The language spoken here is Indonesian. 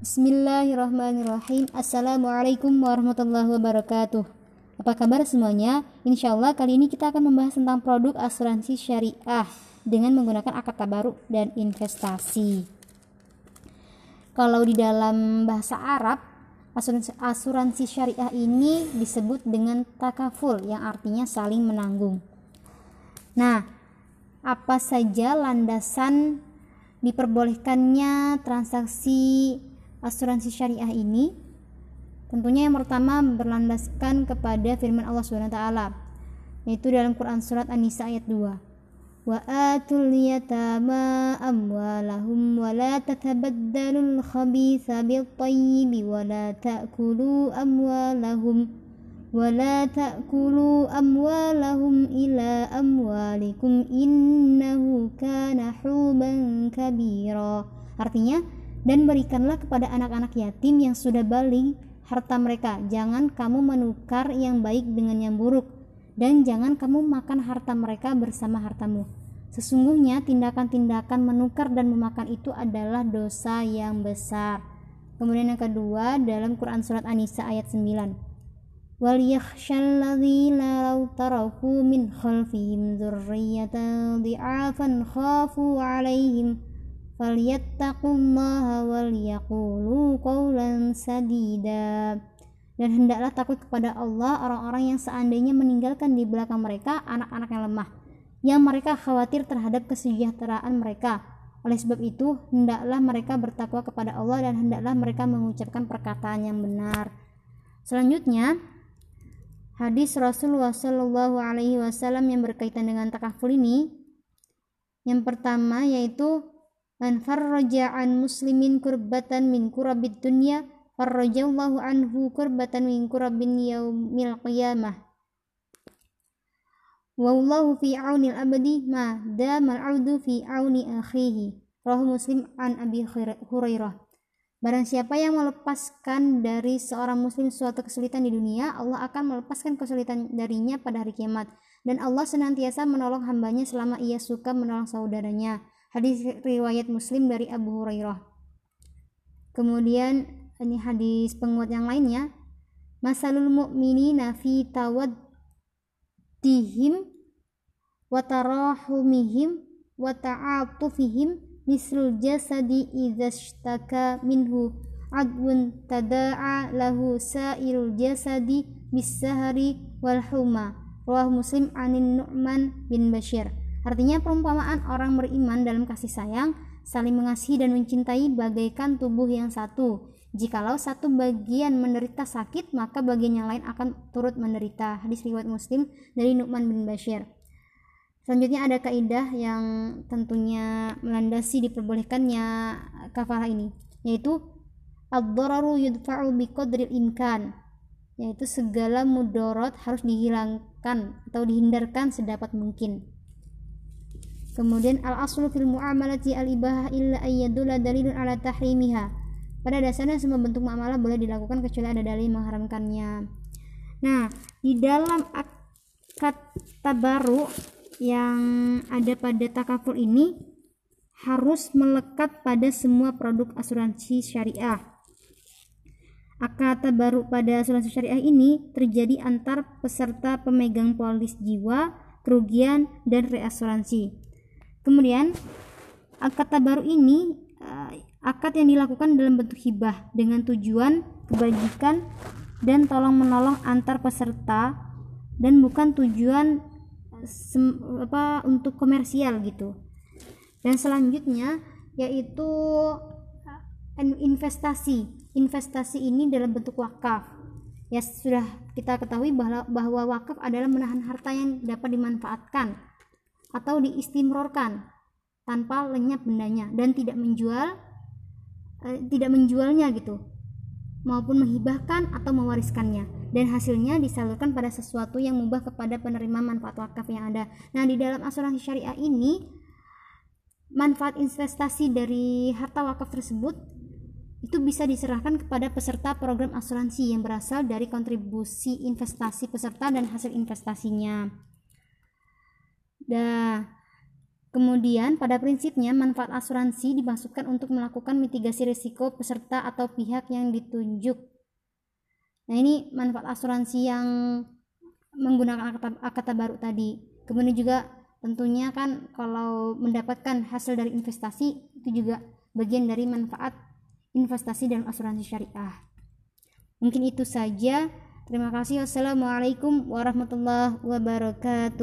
Bismillahirrahmanirrahim. Assalamualaikum warahmatullahi wabarakatuh. Apa kabar semuanya? Insya Allah kali ini kita akan membahas tentang produk asuransi syariah Dengan menggunakan akad tabaruk dan investasi. Kalau di dalam bahasa Arab asuransi, asuransi syariah ini disebut dengan takaful Yang artinya saling menanggung. Nah, apa saja landasan diperbolehkannya transaksi asuransi syariah ini tentunya yang pertama berlandaskan kepada firman Allah taala yaitu dalam Quran surat An-Nisa ayat 2 wa atul yatama amwalahum wa la tatabaddalul khabitha bil tayyibi wa la ta'kulu amwalahum wa la ta'kulu amwalahum ila amwalikum innahu kana huban kabira. Artinya dan berikanlah kepada anak-anak yatim yang sudah balik harta mereka. Jangan kamu menukar yang baik dengan yang buruk, dan jangan kamu makan harta mereka bersama hartamu. Sesungguhnya tindakan-tindakan menukar dan memakan itu adalah dosa yang besar. Kemudian yang kedua dalam Quran surat An-Nisa ayat 9. Wal yakhshalladzina law taraku min khalfihim dzurriyyatan dhi'afan khafu 'alaihim falyattaqullaha wal qawlan sadida. Dan hendaklah takut kepada Allah orang-orang yang seandainya meninggalkan di belakang mereka anak-anak yang lemah yang mereka khawatir terhadap kesejahteraan mereka. Oleh sebab itu hendaklah mereka bertakwa kepada Allah dan hendaklah mereka mengucapkan perkataan yang benar. Selanjutnya hadis Rasulullah Shallallahu Alaihi Wasallam yang berkaitan dengan takaful ini yang pertama yaitu man farraja an muslimin kurbatan min kurabid dunya farrajallahu anhu kurbatan min kurabin yaumil qiyamah wallahu fi aunil abadi ma damal audu fi auni akhihi rahu muslim an abi hurairah Barang siapa yang melepaskan dari seorang muslim suatu kesulitan di dunia, Allah akan melepaskan kesulitan darinya pada hari kiamat. Dan Allah senantiasa menolong hambanya selama ia suka menolong saudaranya. Hadis riwayat Muslim dari Abu Hurairah. Kemudian ini hadis penguat yang lainnya. Masalul mu'minina fi tawaddihim wa tarahumihim wa ta'atufihim mislul jasadi idza ishtaka minhu adwun tada'a lahu sa'irul jasadi bisahari wal huma muslim anin nu'man bin bashir Artinya perumpamaan orang beriman dalam kasih sayang, saling mengasihi dan mencintai bagaikan tubuh yang satu. Jikalau satu bagian menderita sakit, maka bagian yang lain akan turut menderita. Hadis riwayat Muslim dari Nu'man bin Bashir. Selanjutnya ada kaidah yang tentunya melandasi diperbolehkannya kafalah ini, yaitu ad-dararu yudfa'u biqadril imkan, yaitu segala mudorot harus dihilangkan atau dihindarkan sedapat mungkin. Kemudian al aslu fil muamalati al ibahah illa ayyadula dalilun ala tahrimiha. Pada dasarnya semua bentuk muamalah boleh dilakukan kecuali ada dalil mengharamkannya. Nah, di dalam akad tabaru yang ada pada takaful ini harus melekat pada semua produk asuransi syariah. Akad tabaru pada asuransi syariah ini terjadi antar peserta pemegang polis jiwa, kerugian, dan reasuransi. Kemudian akad tabaru ini uh, akad yang dilakukan dalam bentuk hibah dengan tujuan kebajikan dan tolong menolong antar peserta dan bukan tujuan apa untuk komersial gitu. Dan selanjutnya yaitu investasi. Investasi ini dalam bentuk wakaf. Ya sudah kita ketahui bahwa, bahwa wakaf adalah menahan harta yang dapat dimanfaatkan atau diistimrorkan tanpa lenyap bendanya dan tidak menjual eh, tidak menjualnya gitu maupun menghibahkan atau mewariskannya dan hasilnya disalurkan pada sesuatu yang mubah kepada penerima manfaat wakaf yang ada. Nah, di dalam asuransi syariah ini manfaat investasi dari harta wakaf tersebut itu bisa diserahkan kepada peserta program asuransi yang berasal dari kontribusi investasi peserta dan hasil investasinya. Nah, Kemudian, pada prinsipnya, manfaat asuransi dimasukkan untuk melakukan mitigasi risiko peserta atau pihak yang ditunjuk. Nah, ini manfaat asuransi yang menggunakan akta baru tadi. Kemudian juga tentunya kan kalau mendapatkan hasil dari investasi itu juga bagian dari manfaat investasi dalam asuransi syariah. Mungkin itu saja. Terima kasih. Wassalamualaikum warahmatullahi wabarakatuh.